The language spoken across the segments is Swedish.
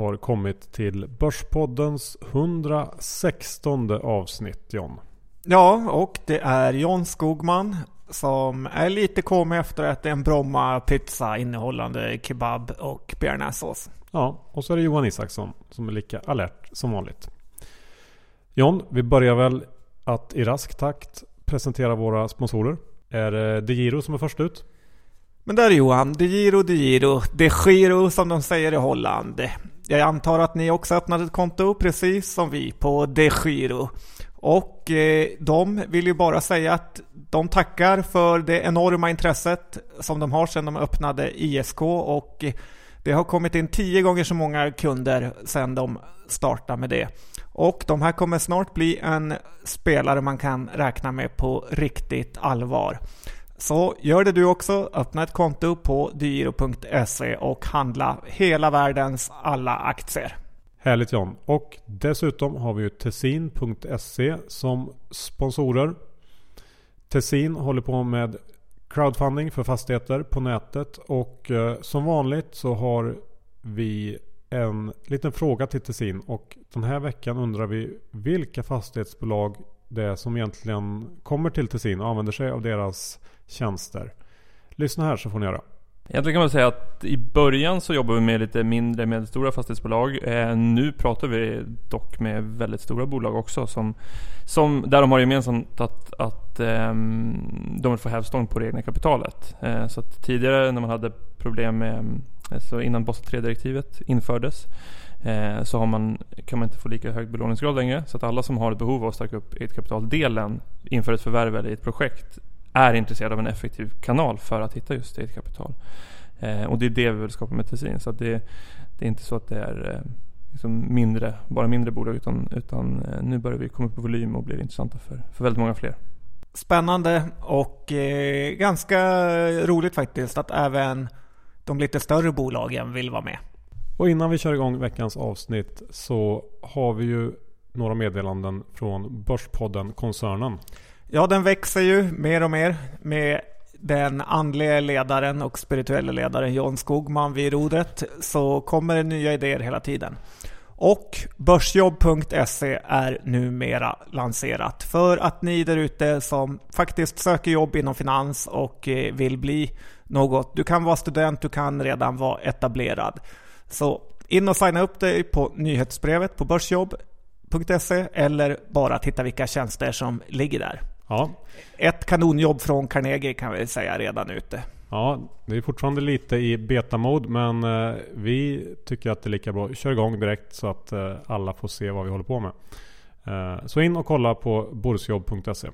har kommit till Börspoddens 116 avsnitt John. Ja, och det är John Skogman som är lite kom efter att en Bromma pizza innehållande kebab och bearnaisesås. Ja, och så är det Johan Isaksson som är lika alert som vanligt. John, vi börjar väl att i rask takt presentera våra sponsorer. Är det DeGiro som är först ut? Men där är Johan, De Giro, De Giro, De Giro som de säger i Holland. Jag antar att ni också öppnade ett konto precis som vi på DeGiro. Och eh, de vill ju bara säga att de tackar för det enorma intresset som de har sedan de öppnade ISK och eh, det har kommit in tio gånger så många kunder sedan de startade med det. Och de här kommer snart bli en spelare man kan räkna med på riktigt allvar. Så gör det du också, öppna ett konto på dyro.se och handla hela världens alla aktier. Härligt John. Och dessutom har vi ju Tessin.se som sponsorer. Tessin håller på med crowdfunding för fastigheter på nätet och eh, som vanligt så har vi en liten fråga till Tessin och den här veckan undrar vi vilka fastighetsbolag det är som egentligen kommer till Tessin och använder sig av deras tjänster. Lyssna här så får ni göra. Egentligen kan man säga att i början så jobbade vi med lite mindre medelstora fastighetsbolag. Eh, nu pratar vi dock med väldigt stora bolag också som, som där de har gemensamt att, att ehm, de vill få hävstång på det egna kapitalet. Eh, så att tidigare när man hade problem med, alltså innan Basel 3-direktivet infördes så har man, kan man inte få lika hög belåningsgrad längre. Så att alla som har ett behov av att stärka upp eget kapitaldelen inför ett förvärv eller i ett projekt är intresserad av en effektiv kanal för att hitta just eget kapital. Eh, och det är det vi vill skapa med Tessin. Så det, det, är inte så att det är eh, liksom mindre, bara mindre bolag utan, utan eh, nu börjar vi komma upp i volym och blir intressanta för, för väldigt många fler. Spännande och eh, ganska roligt faktiskt att även de lite större bolagen vill vara med. Och innan vi kör igång veckans avsnitt så har vi ju några meddelanden från Börspodden Koncernen. Ja, den växer ju mer och mer med den andliga ledaren och spirituella ledaren John Skogman vid rodret så kommer det nya idéer hela tiden. Och Börsjobb.se är numera lanserat för att ni där ute som faktiskt söker jobb inom finans och eh, vill bli något. Du kan vara student, du kan redan vara etablerad. Så in och signa upp dig på nyhetsbrevet på Börsjobb.se eller bara titta vilka tjänster som ligger där. Ja. Ett kanonjobb från Carnegie kan vi säga redan ute. Ja, det är fortfarande lite i beta-mode men eh, vi tycker att det är lika bra. Kör igång direkt så att eh, alla får se vad vi håller på med. Eh, så in och kolla på borsjobb.se.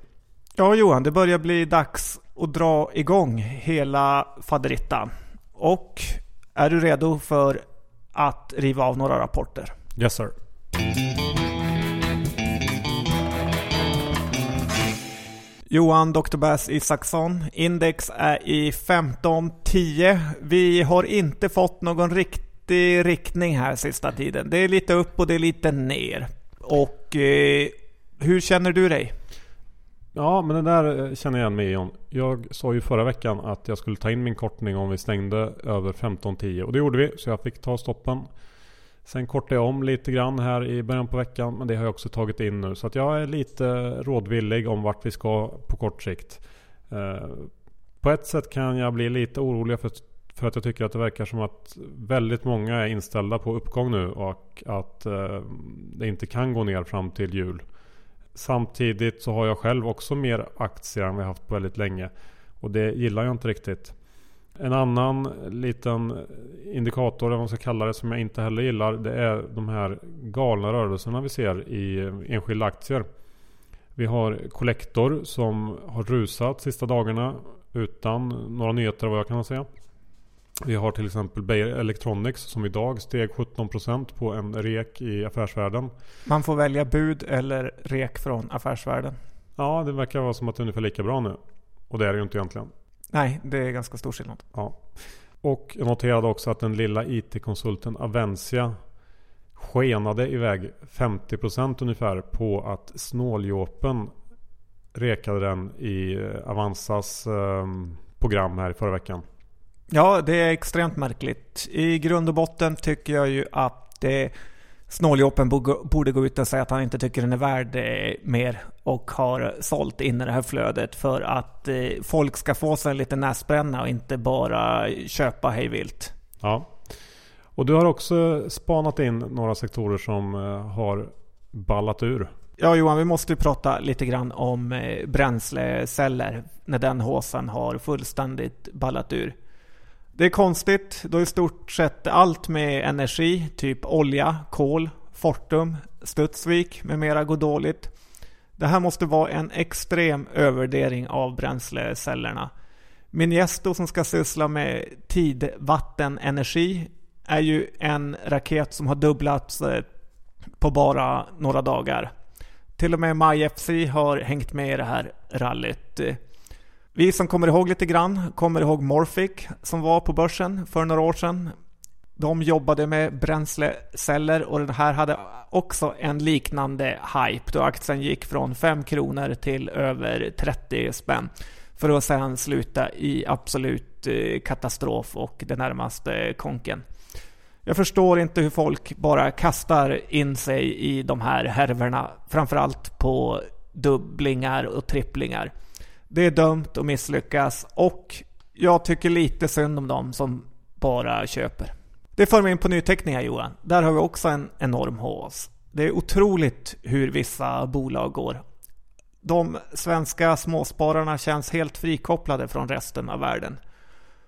Ja Johan, det börjar bli dags att dra igång hela faderittan. Och är du redo för att riva av några rapporter? Yes sir. Johan Dr. Bass Isaksson. Index är i 1510. Vi har inte fått någon riktig riktning här sista tiden. Det är lite upp och det är lite ner. Och eh, hur känner du dig? Ja, men det där eh, känner jag igen mig John. Jag sa ju förra veckan att jag skulle ta in min kortning om vi stängde över 15.10 och det gjorde vi. Så jag fick ta stoppen. Sen kortade jag om lite grann här i början på veckan. Men det har jag också tagit in nu. Så att jag är lite rådvillig om vart vi ska på kort sikt. Eh, på ett sätt kan jag bli lite orolig för, för att jag tycker att det verkar som att väldigt många är inställda på uppgång nu. Och att eh, det inte kan gå ner fram till jul. Samtidigt så har jag själv också mer aktier än vi haft på väldigt länge. Och det gillar jag inte riktigt. En annan liten indikator, eller vad man ska kalla det, som jag inte heller gillar. Det är de här galna rörelserna vi ser i enskilda aktier. Vi har Collector som har rusat sista dagarna utan några nyheter vad jag kan säga. Vi har till exempel Beijer Electronics som idag steg 17% på en rek i affärsvärlden. Man får välja bud eller rek från affärsvärlden. Ja, det verkar vara som att det är ungefär lika bra nu. Och det är det ju inte egentligen. Nej, det är ganska stor skillnad. Ja. Och jag noterade också att den lilla IT-konsulten Avencia skenade iväg 50% ungefär på att snåljåpen rekade den i eh, Avanzas ehm, program här förra veckan. Ja, det är extremt märkligt. I grund och botten tycker jag ju att eh, snåljåpen borde gå ut och säga att han inte tycker den är värd eh, mer och har sålt in i det här flödet för att eh, folk ska få sig en liten näsbränna och inte bara köpa hejvilt. Ja. Och du har också spanat in några sektorer som eh, har ballat ur. Ja Johan, vi måste ju prata lite grann om bränsleceller när den håsen har fullständigt ballat ur. Det är konstigt då i stort sett allt med energi, typ olja, kol, Fortum, Studsvik med mera går dåligt. Det här måste vara en extrem övervärdering av bränslecellerna. Mingesto som ska syssla med tid, vatten, energi är ju en raket som har dubblats på bara några dagar. Till och med MyFC har hängt med i det här rallyt. Vi som kommer ihåg lite grann kommer ihåg Morphic som var på börsen för några år sedan. De jobbade med bränsleceller och den här hade också en liknande hype då aktien gick från 5 kronor till över 30 spänn. För att sedan sluta i absolut eh, katastrof och det närmaste konken. Jag förstår inte hur folk bara kastar in sig i de här härvorna. Framförallt på dubblingar och tripplingar. Det är dömt att misslyckas och jag tycker lite synd om dem som bara köper. Det för mig in på nyteckningar Johan. Där har vi också en enorm hås. Det är otroligt hur vissa bolag går. De svenska småspararna känns helt frikopplade från resten av världen.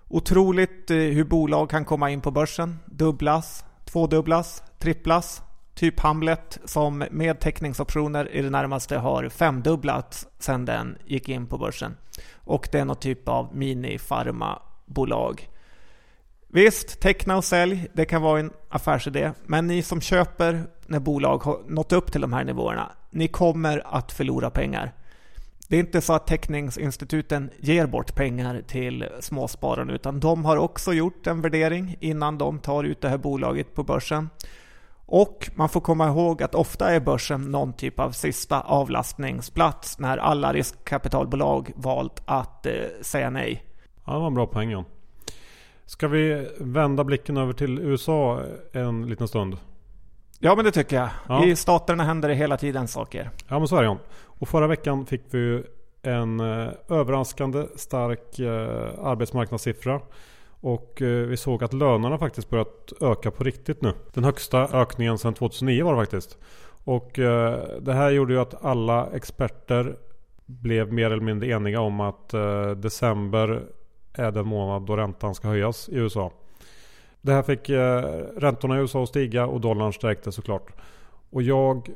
Otroligt eh, hur bolag kan komma in på börsen, dubblas, tvådubblas, tripplas Typ Hamlet som med teckningsoptioner i det närmaste har femdubblats sedan den gick in på börsen. Och det är någon typ av mini bolag Visst, teckna och sälj, det kan vara en affärsidé. Men ni som köper när bolag har nått upp till de här nivåerna, ni kommer att förlora pengar. Det är inte så att teckningsinstituten ger bort pengar till småspararna utan de har också gjort en värdering innan de tar ut det här bolaget på börsen. Och man får komma ihåg att ofta är börsen någon typ av sista avlastningsplats när alla riskkapitalbolag valt att eh, säga nej. Ja, det var en bra poäng John. Ska vi vända blicken över till USA en liten stund? Ja men det tycker jag. Ja. I staterna händer det hela tiden saker. Ja men så är det John. Och förra veckan fick vi en eh, överraskande stark eh, arbetsmarknadssiffra och eh, vi såg att lönerna faktiskt börjat öka på riktigt nu. Den högsta ökningen sedan 2009 var det faktiskt. Och eh, det här gjorde ju att alla experter blev mer eller mindre eniga om att eh, december är den månad då räntan ska höjas i USA. Det här fick räntorna i USA att stiga och dollarn stärkte såklart. Och jag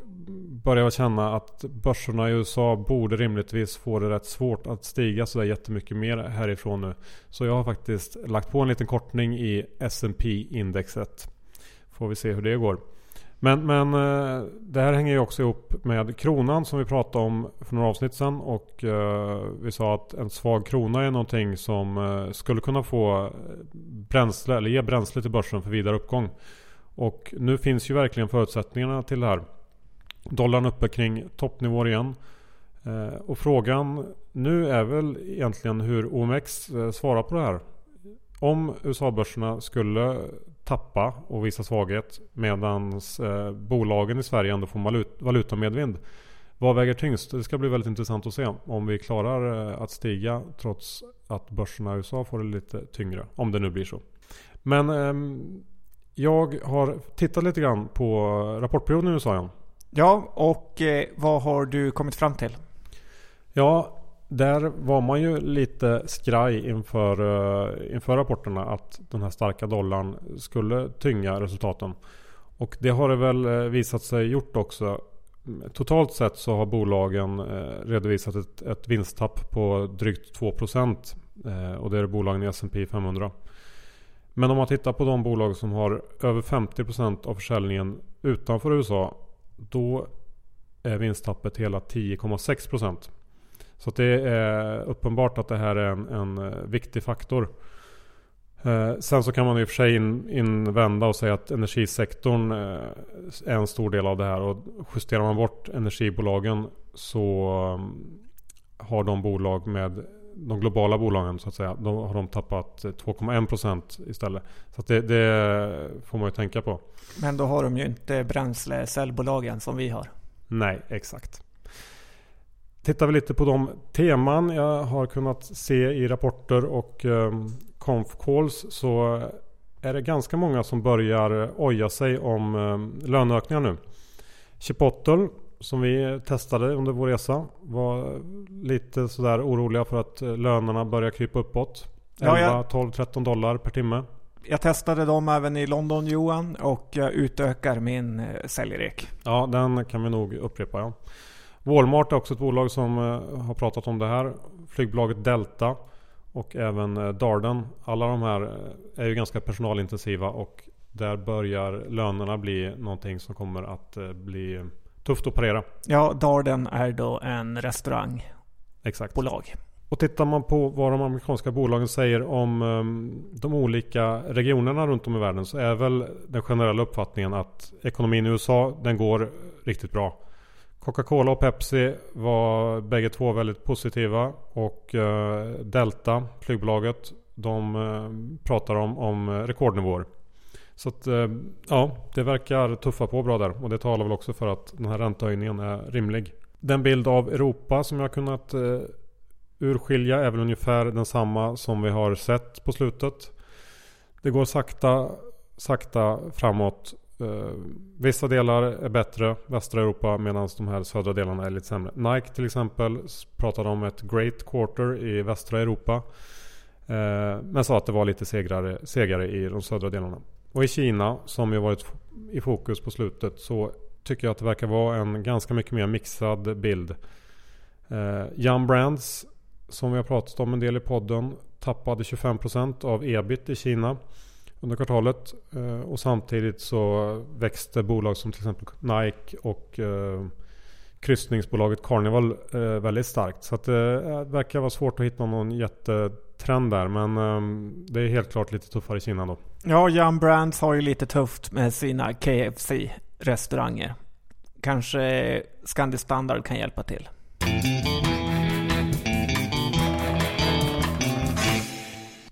börjar känna att börserna i USA borde rimligtvis få det rätt svårt att stiga sådär jättemycket mer härifrån nu. Så jag har faktiskt lagt på en liten kortning i S&P indexet. Får vi se hur det går. Men, men eh, det här hänger ju också ihop med kronan som vi pratade om för några avsnitt sedan. Och eh, vi sa att en svag krona är någonting som eh, skulle kunna få bränsle, eller ge bränsle till börsen för vidare uppgång. Och nu finns ju verkligen förutsättningarna till det här. Dollarn uppe kring toppnivåer igen. Eh, och frågan nu är väl egentligen hur OMX eh, svarar på det här. Om USA-börserna skulle tappa och visa svaghet medan eh, bolagen i Sverige ändå får valut valutamedvind. Vad väger tyngst? Det ska bli väldigt intressant att se om vi klarar att stiga trots att börserna i USA får det lite tyngre. Om det nu blir så. Men ehm, jag har tittat lite grann på rapportperioden i USA igen. Ja, och eh, vad har du kommit fram till? Ja, där var man ju lite skraj inför, uh, inför rapporterna att den här starka dollarn skulle tynga resultaten. Och det har det väl uh, visat sig gjort också. Totalt sett så har bolagen uh, redovisat ett, ett vinsttapp på drygt 2% och det är bolagen i S&P 500. Men om man tittar på de bolag som har över 50% av försäljningen utanför USA. Då är vinsttappet hela 10,6%. Så det är uppenbart att det här är en, en eh, viktig faktor. Eh, sen så kan man i och för sig in, invända och säga att energisektorn eh, är en stor del av det här. Och justerar man bort energibolagen så eh, har de bolag med de globala bolagen så att säga. Då har de tappat 2,1% istället. Så det, det, får man ju tänka på. Men då har de ju inte bränslecellbolagen som vi har. Nej, exakt. Tittar vi lite på de teman jag har kunnat se i rapporter och um, conf calls så är det ganska många som börjar oja sig om um, löneökningar nu. Chipotle som vi testade under vår resa var lite sådär oroliga för att lönerna börjar krypa uppåt. 11, ja, jag... 12, 13 dollar per timme. Jag testade dem även i London Johan och jag utökar min eh, säljrek. Ja, den kan vi nog upprepa ja. Walmart är också ett bolag som eh, har pratat om det här. Flygbolaget Delta och även eh, Darden. Alla de här är ju ganska personalintensiva och där börjar lönerna bli någonting som kommer att bli tufft att parera. Ja, Darden är då en restaurangbolag. Och tittar man på vad de amerikanska bolagen säger om um, de olika regionerna runt om i världen så är väl den generella uppfattningen att ekonomin i USA den går riktigt bra. Coca-Cola och Pepsi var bägge två väldigt positiva och uh, Delta, flygbolaget, de uh, pratar om, om rekordnivåer. Så att, eh, ja, det verkar tuffa på bra där och det talar väl också för att den här räntehöjningen är rimlig. Den bild av Europa som jag har kunnat eh, urskilja är väl ungefär densamma som vi har sett på slutet. Det går sakta, sakta framåt. Eh, vissa delar är bättre, västra Europa, medan de här södra delarna är lite sämre. Nike till exempel pratade om ett great quarter i västra Europa. Men sa att det var lite segare, segare i de södra delarna. Och i Kina, som ju varit i fokus på slutet, så tycker jag att det verkar vara en ganska mycket mer mixad bild. Eh, Young Brands som vi har pratat om en del i podden tappade 25% av ebit i Kina under kvartalet. Eh, och samtidigt så växte bolag som till exempel Nike och eh, kryssningsbolaget Carnival eh, väldigt starkt. Så att eh, det verkar vara svårt att hitta någon jättetrend där. Men eh, det är helt klart lite tuffare i Kina då. Ja, Yum Brands har ju lite tufft med sina KFC-restauranger. Kanske Scandi Standard kan hjälpa till.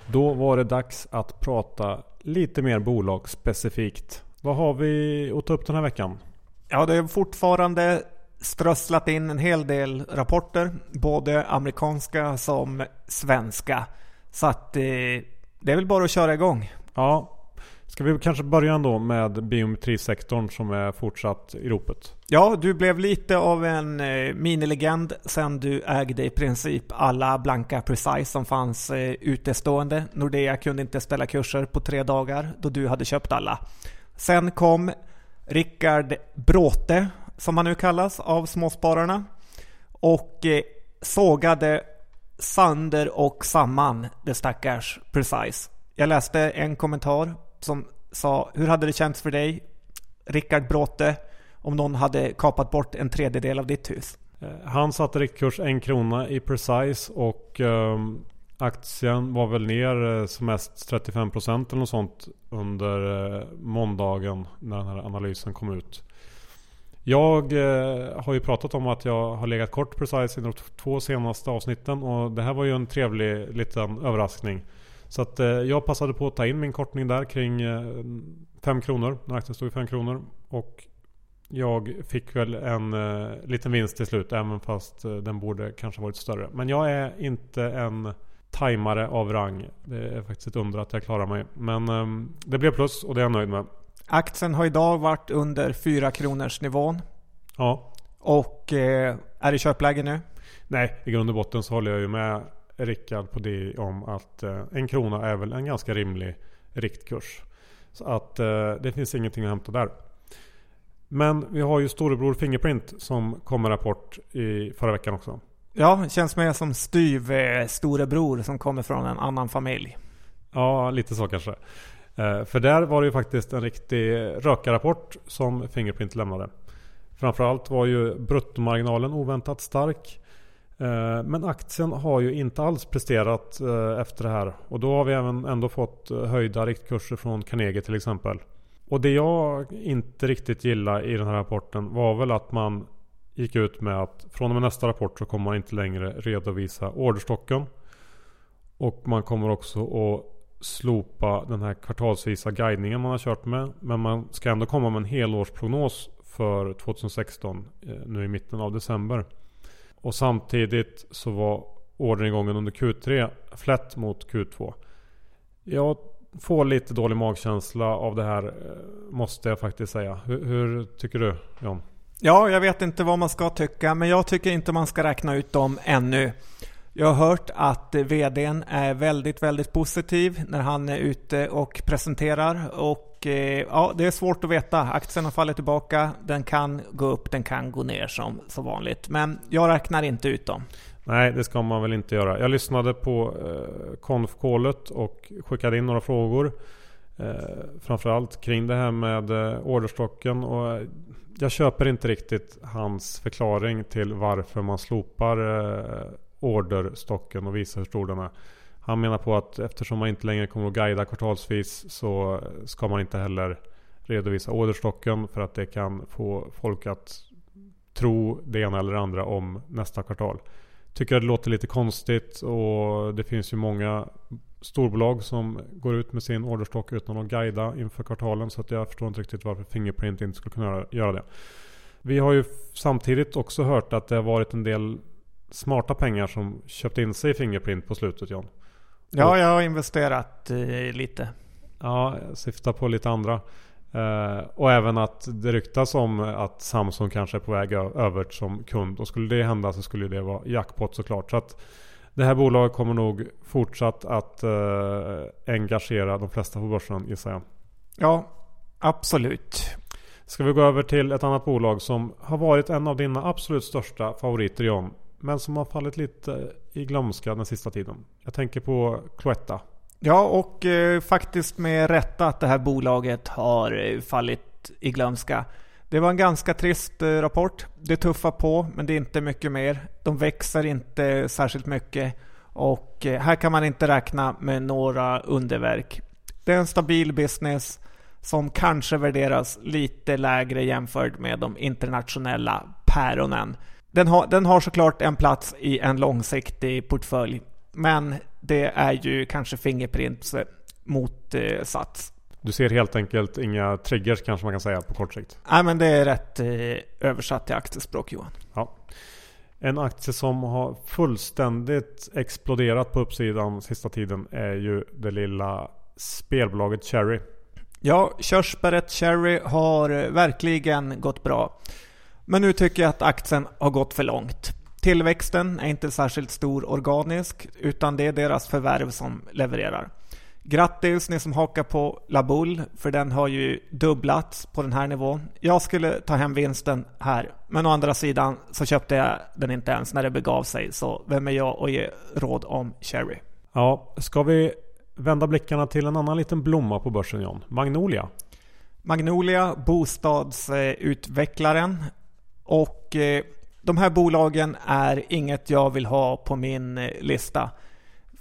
Då var det dags att prata lite mer bolagsspecifikt. Vad har vi att ta upp den här veckan? Ja, det är fortfarande strösslat in en hel del rapporter. Både amerikanska som svenska. Så att eh, det är väl bara att köra igång. Ja, Ska vi kanske börja ändå med biometrisektorn som är fortsatt i ropet? Ja, du blev lite av en eh, minilegend sen du ägde i princip alla blanka Precise som fanns eh, utestående. Nordea kunde inte ställa kurser på tre dagar då du hade köpt alla. Sen kom Rickard Bråte, som han nu kallas, av småspararna och eh, sågade sönder och samman det stackars Precise. Jag läste en kommentar som sa Hur hade det känts för dig, Rickard Bråte, om någon hade kapat bort en tredjedel av ditt hus? Eh, han satte riktkurs en krona i Precise och um, aktien var väl ner eh, som mest 35% eller något sånt under uh, måndagen när den här analysen kom ut. Jag uh, har ju pratat om att jag har legat kort Precise i de två senaste avsnitten och det här var ju en trevlig liten överraskning. Så att eh, jag passade på att ta in min kortning där kring 5 eh, kronor. När aktien stod i 5 kronor. Och jag fick väl en eh, liten vinst till slut. Även fast den borde kanske varit större. Men jag är inte en tajmare av rang. Det är faktiskt ett under att jag klarar mig. Men det blev plus och det är jag nöjd med. Aktien har idag varit under 4 kronors nivån. Ja. Och är det köpläge nu? Nej, i grund och botten så håller jag ju med Rickard på det om att eh, en krona är väl en ganska rimlig riktkurs. Så att eh, det finns ingenting att hämta där. Men vi har ju storebror Fingerprint som kom med rapport i förra veckan också. Ja, känns mer som styv eh, storebror som kommer från en annan familj. Ja, lite så kanske. För där var det ju faktiskt en riktig rökarrapport som Fingerprint lämnade. Framförallt var ju bruttomarginalen oväntat stark. Eh, men aktien har ju inte alls presterat eh, efter det här. Och då har vi även ändå fått eh, höjda riktkurser från Carnegie till exempel. Och det jag inte riktigt gillar i den här rapporten var väl att man gick ut med att från och med nästa rapport så kommer man inte längre redovisa orderstocken. Och man kommer också att slopa den här kvartalsvisa guidningen man har kört med. Men man ska ändå komma med en helårsprognos för 2016 nu i mitten av december. Och samtidigt så var orderingången under Q3 flätt mot Q2. Jag får lite dålig magkänsla av det här eh, måste jag faktiskt säga. Hur, hur tycker du John? Ja, jag vet inte vad man ska tycka, men jag tycker inte man ska räkna ut dem ännu. Jag har hört att VDn är väldigt, väldigt positiv när han är ute och presenterar och eh, ja, det är svårt att veta. Aktien har fallit tillbaka, den kan gå upp, den kan gå ner som som vanligt. Men jag räknar inte ut dem. Nej, det ska man väl inte göra. Jag lyssnade på eh, konfkålet och skickade in några frågor. Eh, framförallt kring det här med eh, orderstocken. Och eh, jag köper inte riktigt hans förklaring till varför man slopar eh, orderstocken och visar hur stor den är. Han menar på att eftersom man inte längre kommer att guida kvartalsvis så ska man inte heller redovisa orderstocken för att det kan få folk att tro det ena eller det andra om nästa kvartal. Tycker att det låter lite konstigt och det finns ju många storbolag som går ut med sin orderstock utan att guida inför kvartalen. Så att jag förstår inte riktigt varför Fingerprint inte skulle kunna göra det. Vi har ju samtidigt också hört att det har varit en del smarta pengar som köpt in sig i Fingerprint på slutet John. Ja, jag har investerat eh, lite. Ja, jag syftar på lite andra. Uh, och även att det ryktas om att Samsung kanske är på väg över som kund. Och skulle det hända så skulle det vara jackpot såklart. Så att det här bolaget kommer nog fortsatt att uh, engagera de flesta på börsen gissar jag. Ja, absolut. Ska vi gå över till ett annat bolag som har varit en av dina absolut största favoriter John. Men som har fallit lite i glömska den sista tiden. Jag tänker på Cloetta. Ja, och eh, faktiskt med rätta att det här bolaget har eh, fallit i glömska. Det var en ganska trist eh, rapport. Det tuffar på, men det är inte mycket mer. De växer inte särskilt mycket och eh, här kan man inte räkna med några underverk. Det är en stabil business som kanske värderas lite lägre jämfört med de internationella päronen. Den har, den har såklart en plats i en långsiktig portfölj, men det är ju kanske Fingerprints motsats. Du ser helt enkelt inga triggers kanske man kan säga på kort sikt? Nej men det är rätt eh, översatt till aktiespråk Johan. Ja. En aktie som har fullständigt exploderat på uppsidan sista tiden är ju det lilla spelbolaget Cherry. Ja, körsbäret Cherry har verkligen gått bra. Men nu tycker jag att aktien har gått för långt. Tillväxten är inte särskilt stor organisk utan det är deras förvärv som levererar. Grattis ni som hakar på Labull för den har ju dubblats på den här nivån. Jag skulle ta hem vinsten här men å andra sidan så köpte jag den inte ens när det begav sig så vem är jag att ge råd om Cherry? Ja, ska vi vända blickarna till en annan liten blomma på börsen John? Magnolia. Magnolia, bostadsutvecklaren och eh, de här bolagen är inget jag vill ha på min eh, lista.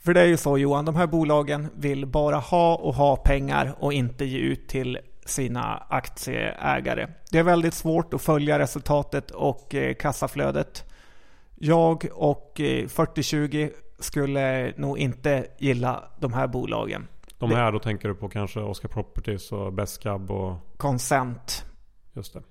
För det är ju så Johan, de här bolagen vill bara ha och ha pengar och inte ge ut till sina aktieägare. Det är väldigt svårt att följa resultatet och eh, kassaflödet. Jag och 4020 skulle nog inte gilla de här bolagen. De här, då tänker du på kanske Oscar Properties och Bestcab och... Consent. Just det.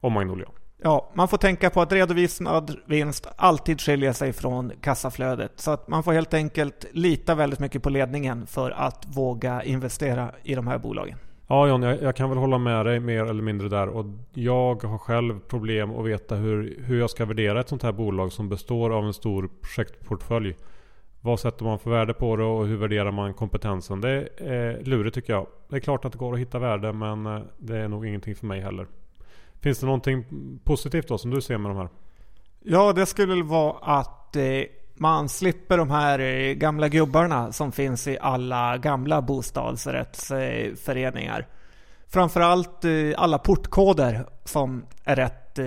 Och Magnolia. Ja, man får tänka på att redovisad vinst alltid skiljer sig från kassaflödet. Så att man får helt enkelt lita väldigt mycket på ledningen för att våga investera i de här bolagen. Ja John, jag, jag, kan väl hålla med dig mer eller mindre där. Och jag har själv problem att veta hur, hur jag ska värdera ett sånt här bolag som består av en stor projektportfölj. Vad sätter man för värde på det och hur värderar man kompetensen? Det är eh, lurigt tycker jag. Det är klart att det går att hitta värde men eh, det är nog ingenting för mig heller. Finns det någonting positivt då som du ser med de här? Ja, det skulle vara att eh, man slipper de här eh, gamla gubbarna som finns i alla gamla bostadsrättsföreningar. Framförallt eh, alla portkoder som är rätt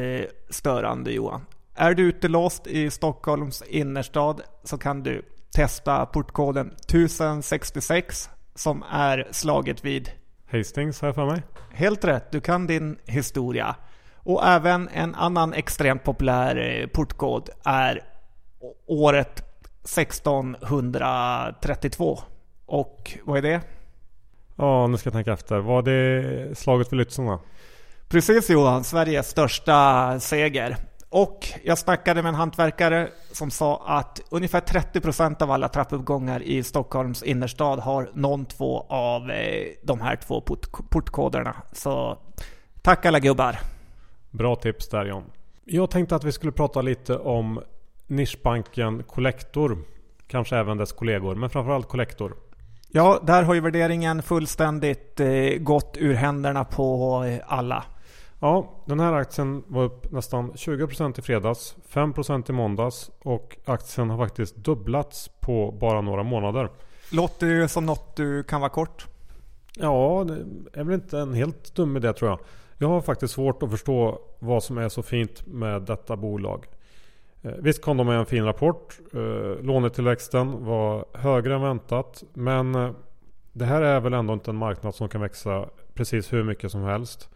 störande Johan. Är du utelåst i Stockholms innerstad så kan du testa portkoden 1066 som är slaget vid Hastings har jag för mig. Helt rätt, du kan din historia. Och även en annan extremt populär eh, portkod är året 1632. Och vad är det? Ja, nu ska jag tänka efter. Var det slaget vid Lützen? Precis Johan, Sveriges största seger. Och jag snackade med en hantverkare som sa att ungefär 30% av alla trappuppgångar i Stockholms innerstad har någon två av eh, de här två port portkoderna. Så tack alla gubbar! Bra tips där John. Jag tänkte att vi skulle prata lite om nischbanken Collector. Kanske även dess kollegor, men framförallt Collector. Ja, där har ju värderingen fullständigt eh, gått ur händerna på eh, alla. Ja, den här aktien var upp nästan 20% i fredags, 5% i måndags och aktien har faktiskt dubblats på bara några månader. Låter ju som något du kan vara kort. Ja, det är väl inte en helt dum idé tror jag. Jag har faktiskt svårt att förstå vad som är så fint med detta bolag. Eh, visst kom de med en fin rapport. Eh, lånetillväxten var högre än väntat. Men eh, det här är väl ändå inte en marknad som kan växa precis hur mycket som helst.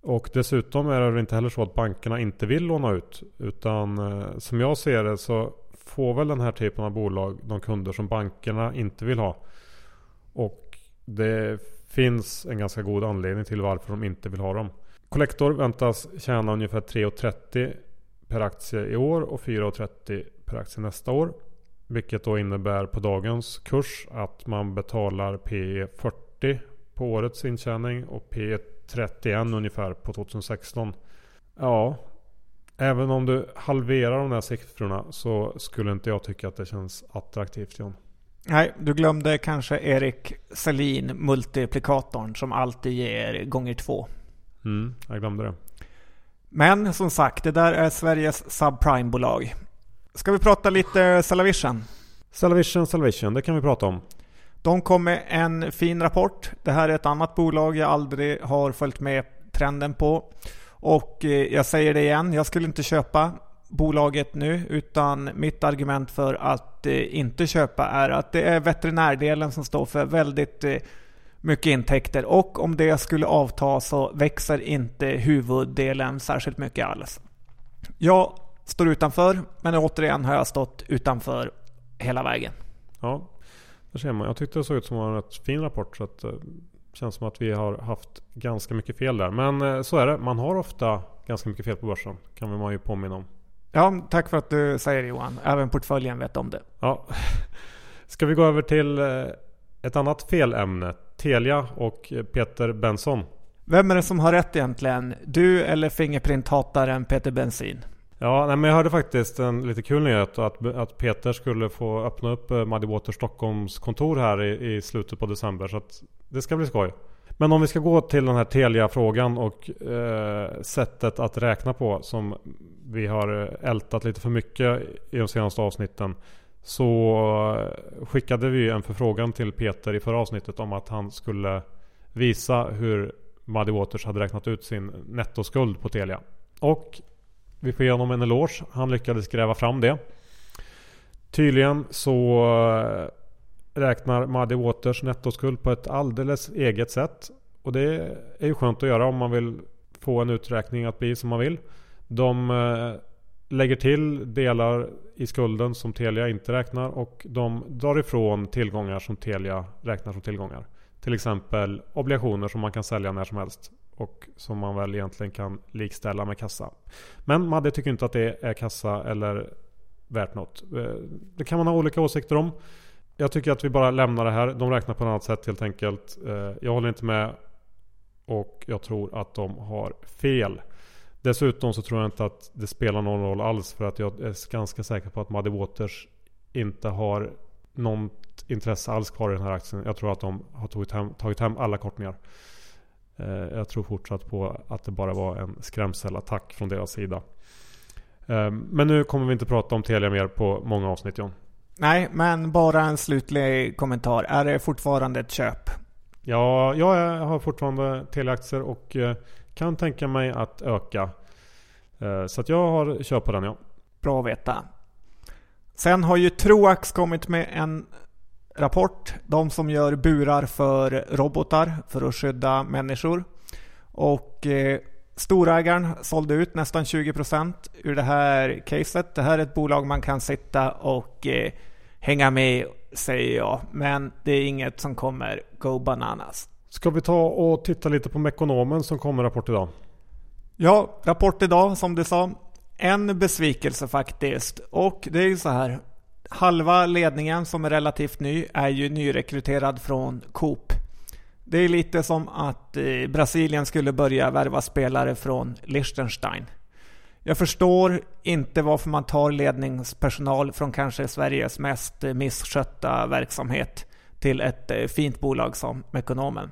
Och dessutom är det väl inte heller så att bankerna inte vill låna ut. Utan som jag ser det så får väl den här typen av bolag de kunder som bankerna inte vill ha. Och det finns en ganska god anledning till varför de inte vill ha dem. Collector väntas tjäna ungefär 3,30 per aktie i år och 4,30 per aktie nästa år. Vilket då innebär på dagens kurs att man betalar P 40 på årets intjäning och P 31 ungefär på 2016. Ja, även om du halverar de där siffrorna så skulle inte jag tycka att det känns attraktivt John. Nej, du glömde kanske Erik Selin, multiplikatorn som alltid ger gånger två. Mm, jag glömde det. Men som sagt, det där är Sveriges subprime-bolag. Ska vi prata lite Cellavision? Cellavision, Cellavision, det kan vi prata om. De kom med en fin rapport. Det här är ett annat bolag jag aldrig har följt med trenden på. Och eh, jag säger det igen, jag skulle inte köpa bolaget nu utan mitt argument för att eh, inte köpa är att det är veterinärdelen som står för väldigt eh, mycket intäkter och om det skulle avta så växer inte huvuddelen särskilt mycket alls. Jag står utanför men återigen har jag stått utanför hela vägen. Ja, där ser man. Jag tyckte det såg ut som en rätt fin rapport. Så att det eh, känns som att vi har haft ganska mycket fel där. Men eh, så är det. Man har ofta ganska mycket fel på börsen. Kan man ju påminna om. Ja, tack för att du säger det Johan. Även portföljen vet om det. Ja. Ska vi gå över till eh, ett annat felämne. Telia och Peter Benson. Vem är det som har rätt egentligen? Du eller Fingerprint-hataren Peter Bensin? Ja, nej, men jag hörde faktiskt en lite kul nyhet att, att Peter skulle få öppna upp eh, Muddy Water Stockholms kontor här i, i slutet på december. Så det ska bli skoj. Men om vi ska gå till den här Telia-frågan och eh, sättet att räkna på som vi har eh, ältat lite för mycket i de senaste avsnitten. Så eh, skickade vi en förfrågan till Peter i förra avsnittet om att han skulle visa hur Muddy Waters hade räknat ut sin nettoskuld på Telia. Och vi får ge honom en eloge. Han lyckades gräva fram det. Tydligen så eh, räknar Muddy Waters nettoskuld på ett alldeles eget sätt. Och det är ju skönt att göra om man vill få en uträkning att bli som man vill. De eh, lägger till delar i skulden som Telia inte räknar och de drar ifrån tillgångar som Telia räknar som tillgångar. Till exempel obligationer som man kan sälja när som helst och som man väl egentligen kan likställa med kassa. Men Madde tycker inte att det är kassa eller värt något. Eh, det kan man ha olika åsikter om. Jag tycker att vi bara lämnar det här. De räknar på ett annat sätt helt enkelt. Eh, jag håller inte med och jag tror att de har fel. Dessutom så tror jag inte att det spelar någon roll alls för att jag är ganska säker på att Muddy Waters inte har något intresse alls kvar i den här aktien. Jag tror att de har tagit hem, tagit hem alla kortningar. Eh, jag tror fortsatt på att det bara var en skrämselattack från deras sida. Eh, men nu kommer vi inte prata om Telia mer på många avsnitt John. Nej, men bara en slutlig kommentar. Är det fortfarande ett köp? Ja, jag har fortfarande Telia-aktier och eh, kan tänka mig att öka. Eh, så att jag har kört på den ja. Bra att veta. Sen har ju Troax kommit med en rapport. De som gör burar för robotar för att skydda människor. Och eh, storägaren sålde ut nästan 20% ur det här caset. Det här är ett bolag man kan sitta och eh, hänga med säger jag. Men det är inget som kommer go bananas. Ska vi ta och titta lite på Mekonomen som kommer rapport idag? Ja, rapport idag som du sa. En besvikelse faktiskt. Och det är ju så här. Halva ledningen som är relativt ny är ju nyrekryterad från Coop. Det är lite som att eh, Brasilien skulle börja värva spelare från Liechtenstein. Jag förstår inte varför man tar ledningspersonal från kanske Sveriges mest eh, misskötta verksamhet till ett eh, fint bolag som Mekonomen.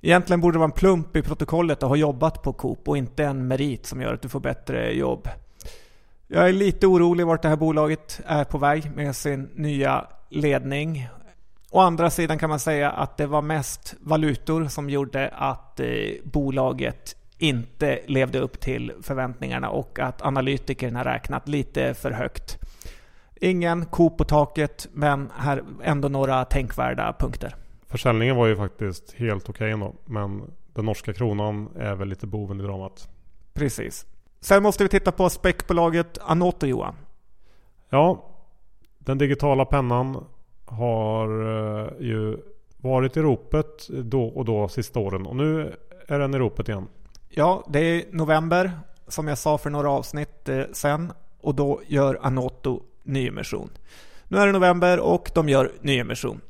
Egentligen borde det vara en plump i protokollet att ha jobbat på Coop och inte en merit som gör att du får bättre jobb. Jag är lite orolig vart det här bolaget är på väg med sin nya ledning. Å andra sidan kan man säga att det var mest valutor som gjorde att eh, bolaget inte levde upp till förväntningarna och att analytikerna räknat lite för högt. Ingen ko på taket, men här ändå några tänkvärda punkter. Försäljningen var ju faktiskt helt okej okay ändå. Men den norska kronan är väl lite boven i dramat. Precis. Sen måste vi titta på späckbolaget Anoto Johan. Ja, den digitala pennan har eh, ju varit i ropet då och då sista åren. Och nu är den i ropet igen. Ja, det är november som jag sa för några avsnitt eh, sen. Och då gör Anoto nyemission. Nu är det november och de gör nyemission.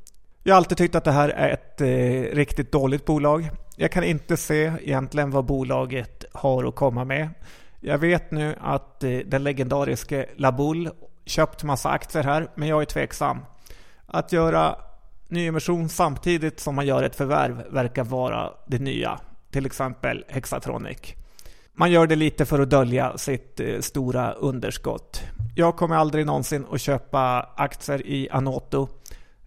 Jag har alltid tyckt att det här är ett eh, riktigt dåligt bolag. Jag kan inte se egentligen vad bolaget har att komma med. Jag vet nu att eh, den legendariske Labull köpt massa aktier här, men jag är tveksam. Att göra nyemission samtidigt som man gör ett förvärv verkar vara det nya. Till exempel Hexatronic. Man gör det lite för att dölja sitt eh, stora underskott. Jag kommer aldrig någonsin att köpa aktier i Anoto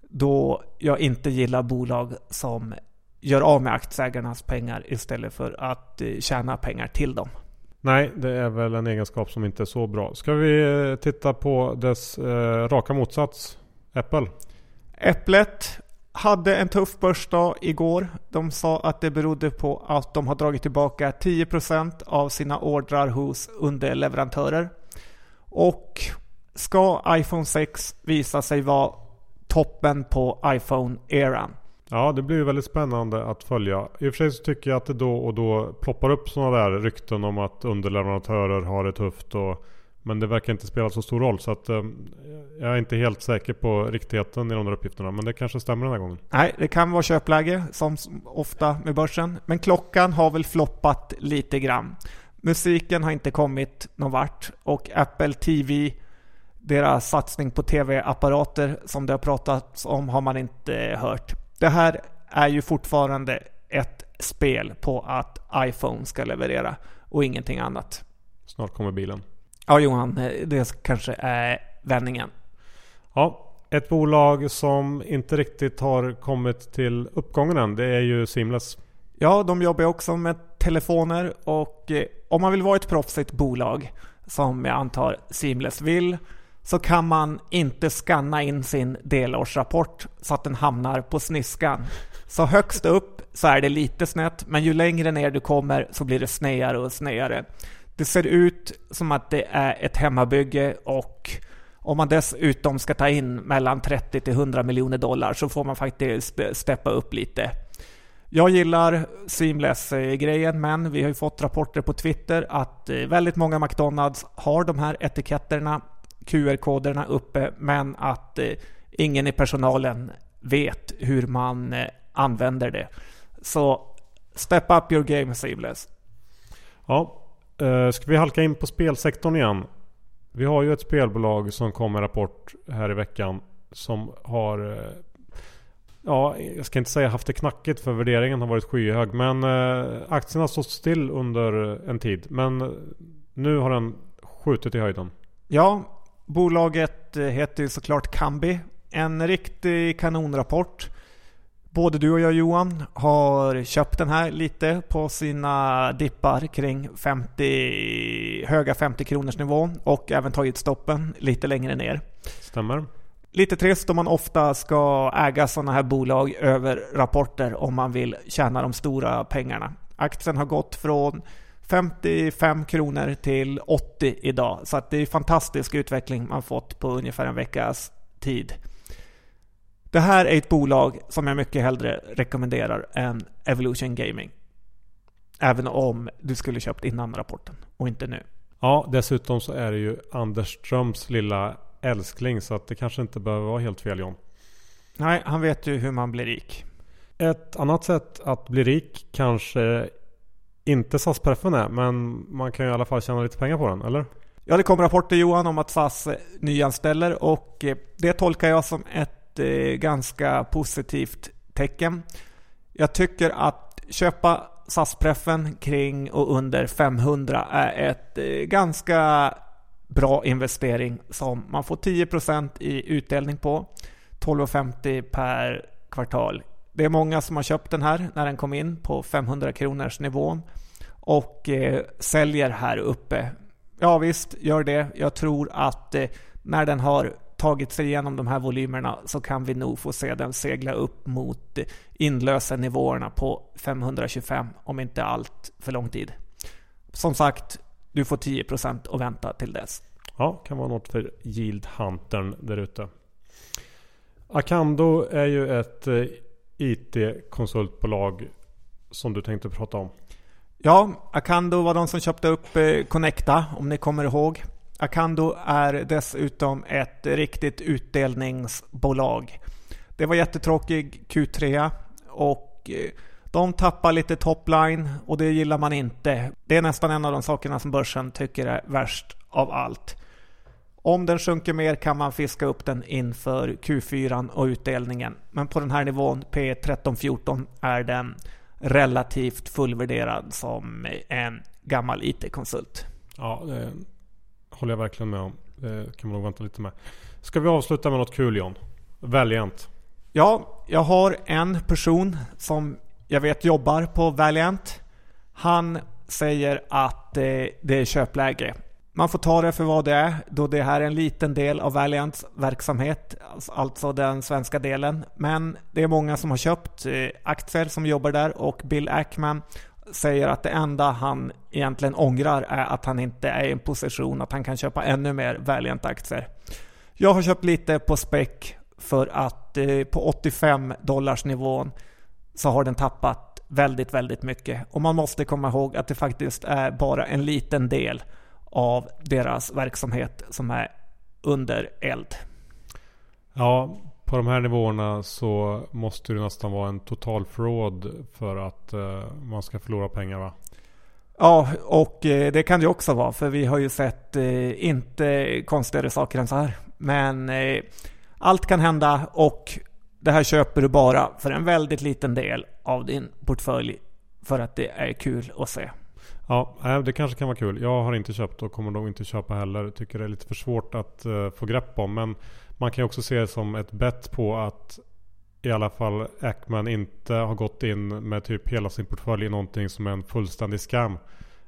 då jag inte gillar bolag som gör av med aktieägarnas pengar istället för att eh, tjäna pengar till dem. Nej, det är väl en egenskap som inte är så bra. Ska vi eh, titta på dess eh, raka motsats? Apple. Äpplet hade en tuff börsdag igår. De sa att det berodde på att de har dragit tillbaka 10% av sina ordrar hos underleverantörer. Och ska iPhone 6 visa sig vara toppen på iPhone-eran. Ja, det blir väldigt spännande att följa. I och för sig så tycker jag att det då och då ploppar upp sådana där rykten om att underleverantörer har det tufft. Och, men det verkar inte spela så stor roll. Så att, eh, jag är inte helt säker på riktigheten i de där uppgifterna. Men det kanske stämmer den här gången. Nej, det kan vara köpläge som ofta med börsen. Men klockan har väl floppat lite grann. Musiken har inte kommit någon vart. Och Apple TV deras satsning på tv-apparater som det har pratats om har man inte hört. Det här är ju fortfarande ett spel på att iPhone ska leverera och ingenting annat. Snart kommer bilen. Ja Johan, det kanske är vändningen. Ja, ett bolag som inte riktigt har kommit till uppgången än, det är ju Seamless. Ja, de jobbar också med telefoner och eh, om man vill vara ett proffsigt bolag som jag antar Seamless vill så kan man inte skanna in sin delårsrapport så att den hamnar på sniskan. Så högst upp så är det lite snett, men ju längre ner du kommer så blir det snedare och snedare. Det ser ut som att det är ett hemmabygge och om man dessutom ska ta in mellan 30 till 100 miljoner dollar så får man faktiskt steppa upp lite. Jag gillar Seamless-grejen men vi har ju fått rapporter på Twitter att eh, väldigt många McDonalds har de här etiketterna QR-koderna uppe men att eh, ingen i personalen vet hur man eh, använder det. Så step up your game Seamless. Ja, Eh, ska vi halka in på spelsektorn igen? Vi har ju ett spelbolag som kom med rapport här i veckan som har eh, Ja, jag ska inte säga haft det knackigt för värderingen har varit skyhög. Men eh, aktien har stått still under en tid. Men eh, nu har den skjutit i höjden. Ja, Bolaget heter ju såklart Kambi. En riktig kanonrapport. Både du och jag Johan har köpt den här lite på sina dippar kring 50, höga 50 kronors nivå och även tagit stoppen lite längre ner. Stämmer. Lite trist om man ofta ska äga sådana här bolag över rapporter om man vill tjäna de stora pengarna. Aktien har gått från 55 kronor till 80 idag. Så det är fantastisk utveckling man fått på ungefär en veckas tid. Det här är ett bolag som jag mycket hellre rekommenderar än Evolution Gaming. Även om du skulle köpt innan rapporten och inte nu. Ja, dessutom så är det ju Anders Ströms lilla älskling så att det kanske inte behöver vara helt fel John. Nej, han vet ju hur man blir rik. Ett annat sätt att bli rik kanske inte SAS-preffen är men man kan ju i alla fall tjäna lite pengar på den, eller? Ja, det kom rapporter Johan om att SAS nyanställer och eh, det tolkar jag som ett eh, ganska positivt tecken. Jag tycker att köpa SAS-preffen kring och under 500 är ett eh, ganska bra investering som man får 10% i utdelning på. 12,50 per kvartal. Det är många som har köpt den här när den kom in på 500 kronors nivån och eh, säljer här uppe. Ja visst, gör det. Jag tror att eh, när den har tagit sig igenom de här volymerna så kan vi nog få se den segla upp mot inlösennivåerna på 525 om inte allt för lång tid. Som sagt, du får 10% att vänta till dess. Ja, kan vara något för Yield Huntern där ute. Acando är ju ett eh, IT-konsultbolag som du tänkte prata om. Ja, Acando var de som köpte upp eh, Connecta om ni kommer ihåg. Acando är dessutom ett riktigt utdelningsbolag. Det var jättetråkig Q3 och eh, de tappar lite topline och det gillar man inte. Det är nästan en av de sakerna som börsen tycker är värst av allt. Om den sjunker mer kan man fiska upp den inför Q4 och utdelningen. Men på den här nivån, P13-14, är den relativt fullvärderad som en gammal IT-konsult. Ja, det håller jag verkligen med om. Det kan man nog vänta lite med. Ska vi avsluta med något kul John? Valiant. Ja, jag har en person som jag vet jobbar på Valiant. Han säger att eh, det är köpläge. Man får ta det för vad det är då det här är en liten del av Valiants verksamhet, alltså, alltså den svenska delen. Men det är många som har köpt eh, aktier som jobbar där och Bill Ackman säger att det enda han egentligen ångrar är att han inte är i en position att han kan köpa ännu mer Valiant-aktier. Jag har köpt lite på spec för att eh, på 85 dollars nivån så har den tappat väldigt, väldigt mycket. Och man måste komma ihåg att det faktiskt är bara en liten del av deras verksamhet som är under eld. Ja, på de här nivåerna så måste det nästan vara en total fraud för att uh, man ska förlora pengar va? Ja, och uh, det kan det också vara för vi har ju sett uh, inte konstigare saker än så här. Men allt kan hända och det här köper du bara för en väldigt liten del av din portfölj för att det är kul att se. Ja, det kanske kan vara kul. Jag har inte köpt och kommer nog inte köpa heller. Tycker det är lite för svårt att få grepp om. Men man kan ju också se det som ett bett på att i alla fall Ackman inte har gått in med typ hela sin portfölj i någonting som är en fullständig skam.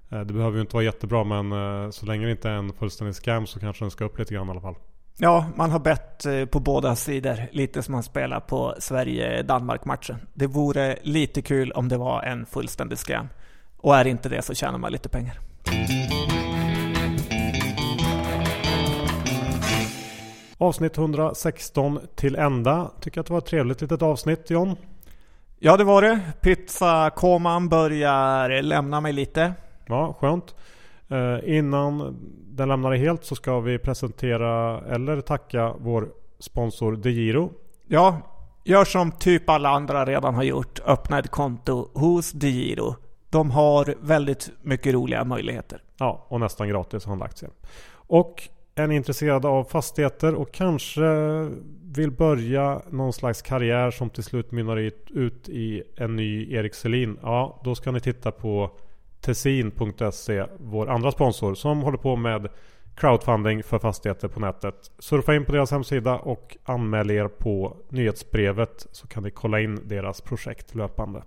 Eh, det behöver ju inte vara jättebra men eh, så länge det inte är en fullständig skam så kanske den ska upp lite grann i alla fall. Ja, man har bett eh, på båda sidor. Lite som man spelar på Sverige-Danmark-matchen. Det vore lite kul om det var en fullständig skam. Och är inte det så tjänar man lite pengar. Avsnitt 116 till ända. Tycker att det var ett trevligt litet avsnitt John. Ja det var det. Pizzakoman börjar lämna mig lite. Ja, skönt. Eh, innan den lämnar dig helt så ska vi presentera eller tacka vår sponsor DeGiro. Ja, gör som typ alla andra redan har gjort. Öppna ett konto hos DeGiro. De har väldigt mycket roliga möjligheter. Ja, och nästan gratis handla aktier. Och är ni intresserade av fastigheter och kanske vill börja någon slags karriär som till slut mynnar ut i en ny Erik Selin. Ja, då ska ni titta på Tessin.se, vår andra sponsor som håller på med crowdfunding för fastigheter på nätet. Surfa in på deras hemsida och anmäl er på nyhetsbrevet så kan ni kolla in deras projekt löpande.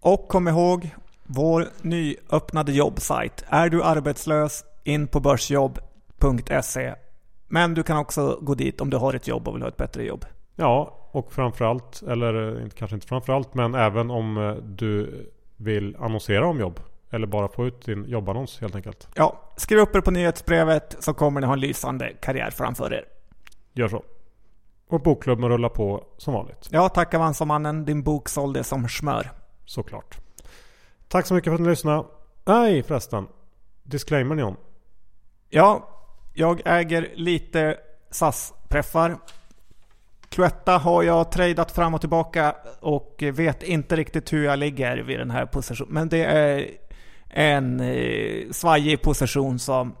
Och kom ihåg, vår nyöppnade jobbsajt. Är du arbetslös, in på börsjobb? börsjobb.se. Men du kan också gå dit om du har ett jobb och vill ha ett bättre jobb. Ja, och framförallt, eller kanske inte framförallt, men även om eh, du vill annonsera om jobb. Eller bara få ut din jobbannons helt enkelt. Ja, skriv upp er på nyhetsbrevet så kommer ni ha en lysande karriär framför er. Gör så. Och bokklubben rullar på som vanligt. Ja, tack Avanza-mannen. Din bok sålde som smör. Såklart. Tack så mycket för att ni lyssnade. Nej förresten. Disclaimer John. Ja, jag äger lite SAS-preffar. Cloetta har jag tradat fram och tillbaka och vet inte riktigt hur jag ligger vid den här positionen. Men det är en eh, svajig position som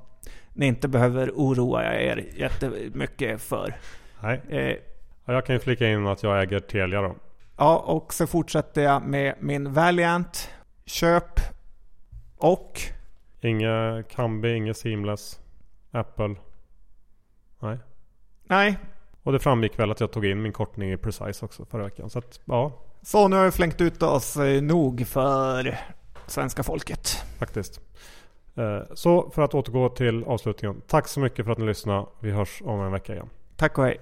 ni inte behöver oroa er jättemycket för. Nej. Eh, Ja, jag kan ju flika in att jag äger Telia då. ja, och så fortsätter jag med min Valiant. Köp och Inga Kambi, inga Seamless. Apple. Nej. nej. Och det framgick väl att jag tog in min kortning i Precise också förra veckan. Så att ja, Så nu har jag flängt ut oss nog för svenska folket. faktiskt. Eh, Så för att återgå till avslutningen. Tack så mycket för att ni lyssnade. Vi hörs om en vecka igen. Tack och hej.